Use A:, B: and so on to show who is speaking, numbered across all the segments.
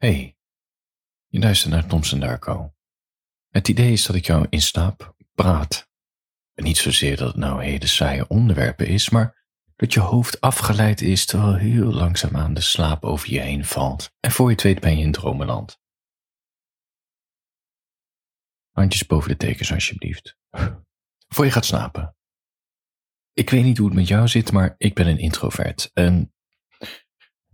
A: Hey, je luistert naar Toms en Darko. Het idee is dat ik jou in slaap praat. En niet zozeer dat het nou hele saaie onderwerpen is, maar dat je hoofd afgeleid is terwijl heel langzaamaan de slaap over je heen valt. En voor je het weet ben je in dromenland. Handjes boven de tekens alsjeblieft. Voor je gaat slapen. Ik weet niet hoe het met jou zit, maar ik ben een introvert. En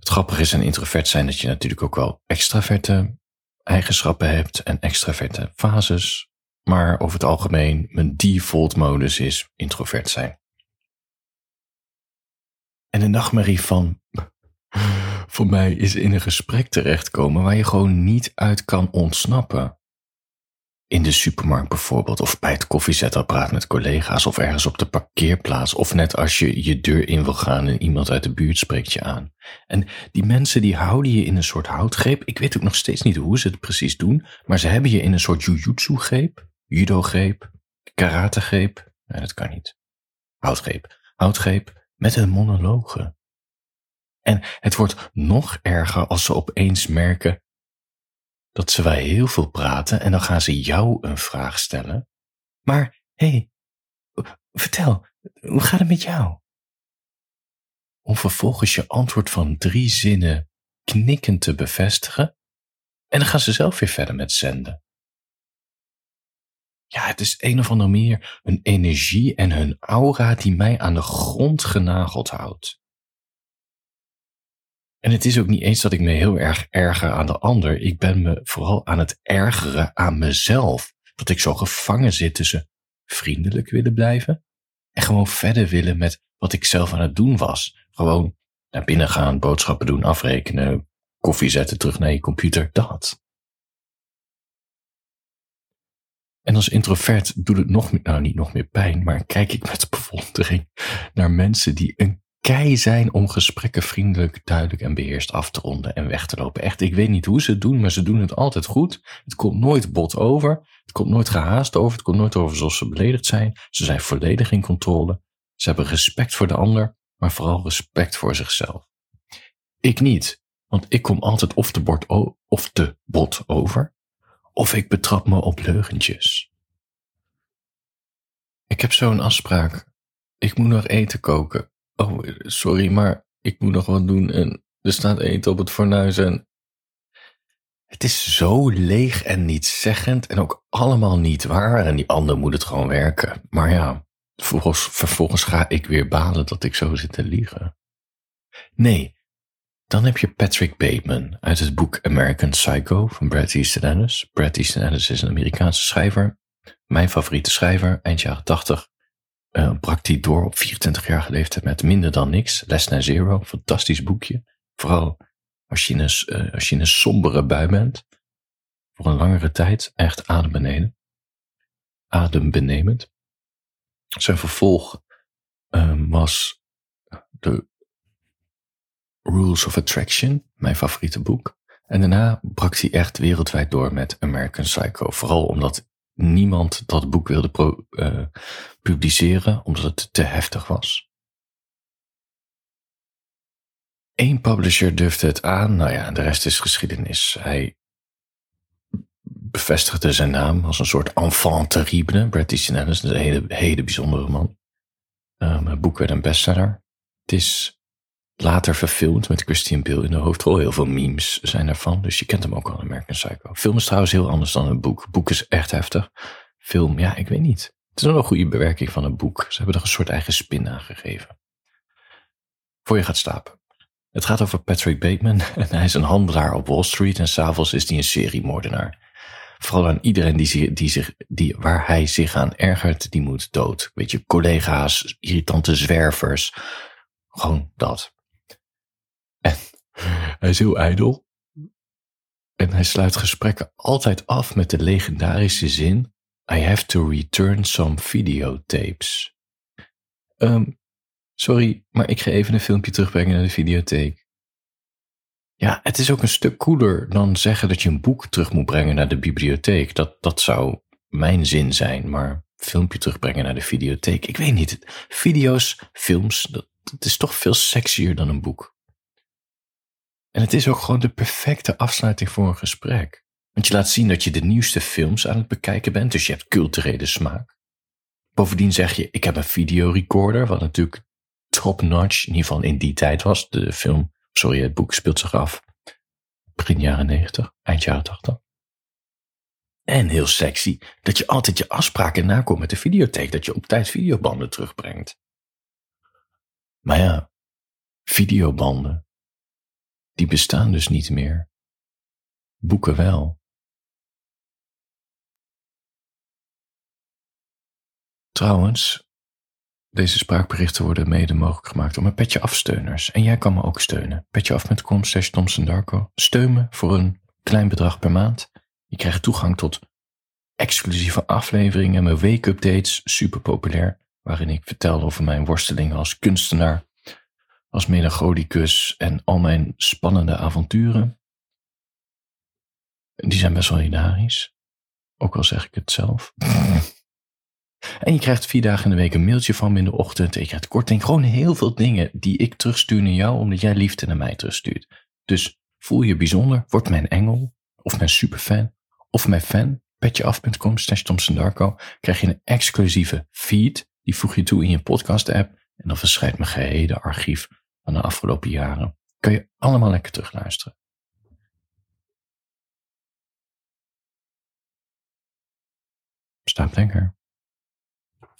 A: het grappige is aan introvert zijn dat je natuurlijk ook wel extraverte eigenschappen hebt en extraverte fases. Maar over het algemeen, mijn default modus is introvert zijn. En de nachtmerrie van voor mij is in een gesprek terechtkomen waar je gewoon niet uit kan ontsnappen in de supermarkt bijvoorbeeld, of bij het koffiezetapparaat met collega's, of ergens op de parkeerplaats, of net als je je deur in wil gaan en iemand uit de buurt spreekt je aan. En die mensen die houden je in een soort houtgreep. Ik weet ook nog steeds niet hoe ze het precies doen, maar ze hebben je in een soort jujutsu-greep, judo-greep, karate-greep. Nee, dat kan niet. Houtgreep. Houtgreep met een monologen. En het wordt nog erger als ze opeens merken dat ze wij heel veel praten en dan gaan ze jou een vraag stellen. Maar hé, hey, vertel, hoe gaat het met jou? Om vervolgens je antwoord van drie zinnen knikkend te bevestigen en dan gaan ze zelf weer verder met zenden. Ja, het is een of andere manier hun energie en hun aura die mij aan de grond genageld houdt. En het is ook niet eens dat ik me heel erg erger aan de ander. Ik ben me vooral aan het ergeren aan mezelf. Dat ik zo gevangen zit tussen vriendelijk willen blijven en gewoon verder willen met wat ik zelf aan het doen was. Gewoon naar binnen gaan, boodschappen doen, afrekenen, koffie zetten, terug naar je computer, dat. En als introvert doet het nog, nou niet nog meer pijn, maar kijk ik met bewondering naar mensen die een kei zijn om gesprekken vriendelijk, duidelijk en beheerst af te ronden en weg te lopen. Echt, ik weet niet hoe ze het doen, maar ze doen het altijd goed. Het komt nooit bot over. Het komt nooit gehaast over. Het komt nooit over zoals ze beledigd zijn. Ze zijn volledig in controle. Ze hebben respect voor de ander, maar vooral respect voor zichzelf. Ik niet, want ik kom altijd of te, of te bot over, of ik betrap me op leugentjes. Ik heb zo'n afspraak. Ik moet nog eten koken. Oh, sorry, maar ik moet nog wat doen en er staat eten op het fornuis en... Het is zo leeg en nietszeggend en ook allemaal niet waar en die ander moet het gewoon werken. Maar ja, vervolgens, vervolgens ga ik weer balen dat ik zo zit te liegen. Nee, dan heb je Patrick Bateman uit het boek American Psycho van Bret Easton Ellis. Bret Easton Ellis is een Amerikaanse schrijver, mijn favoriete schrijver, eind jaren 80 uh, brak hij door op 24-jarige leeftijd met minder dan niks. Less Than Zero, fantastisch boekje. Vooral als je in een, uh, als je in een sombere bui bent. Voor een langere tijd, echt adembenemend. Adembenemend. Zijn vervolg um, was de Rules of Attraction, mijn favoriete boek. En daarna brak hij echt wereldwijd door met American Psycho. Vooral omdat niemand dat boek wilde uh, publiceren omdat het te heftig was. Eén publisher durfde het aan, nou ja, de rest is geschiedenis. Hij bevestigde zijn naam als een soort enfant terrible. Bret Easton Ellis, een hele, hele bijzondere man. Um, het boek werd een bestseller. Het is later verfilmd met Christian Bale in de hoofdrol. Heel veel memes zijn ervan, dus je kent hem ook al, American Psycho. Film is trouwens heel anders dan een boek. Boek is echt heftig. Film, ja, ik weet niet. Het is wel een goede bewerking van een boek. Ze hebben er een soort eigen spin aan gegeven. Voor je gaat slapen. Het gaat over Patrick Bateman en hij is een handelaar op Wall Street en s'avonds is hij een seriemoordenaar. Vooral aan iedereen die, die zich, die, waar hij zich aan ergert, die moet dood. Weet je, collega's, irritante zwervers. Gewoon dat. Hij is heel ijdel. En hij sluit gesprekken altijd af met de legendarische zin: I have to return some videotapes. Um, sorry, maar ik ga even een filmpje terugbrengen naar de videotheek. Ja, het is ook een stuk cooler dan zeggen dat je een boek terug moet brengen naar de bibliotheek. Dat, dat zou mijn zin zijn, maar filmpje terugbrengen naar de videotheek. Ik weet niet. Video's, films, dat, dat is toch veel sexier dan een boek. En het is ook gewoon de perfecte afsluiting voor een gesprek. Want je laat zien dat je de nieuwste films aan het bekijken bent, dus je hebt culturele smaak. Bovendien zeg je, ik heb een videorecorder, wat natuurlijk top-notch, in ieder geval in die tijd was. De film, sorry, het boek speelt zich af begin jaren 90, eind jaren 80. En heel sexy dat je altijd je afspraken nakomt met de videotheek, dat je op tijd videobanden terugbrengt. Maar ja, videobanden, die bestaan dus niet meer. Boeken wel. Trouwens, deze spraakberichten worden mede mogelijk gemaakt door mijn Petje Afsteuners. En jij kan me ook steunen. Petjeaf.com slash Darko. Steun me voor een klein bedrag per maand. Je krijgt toegang tot exclusieve afleveringen, mijn week-updates, super populair, waarin ik vertel over mijn worstelingen als kunstenaar, als melancholicus en al mijn spannende avonturen. Die zijn best wel hilarisch, ook al zeg ik het zelf. En je krijgt vier dagen in de week een mailtje van me in de ochtend. En je korting. Gewoon heel veel dingen die ik terugstuur naar jou, omdat jij liefde naar mij terugstuurt. Dus voel je bijzonder, word mijn engel, of mijn superfan, of mijn fan. Petjeaf.com slash. Krijg je een exclusieve feed. Die voeg je toe in je podcast app. En dan verschijnt mijn gehele archief van de afgelopen jaren. Kun je allemaal lekker terugluisteren. Stop lekker.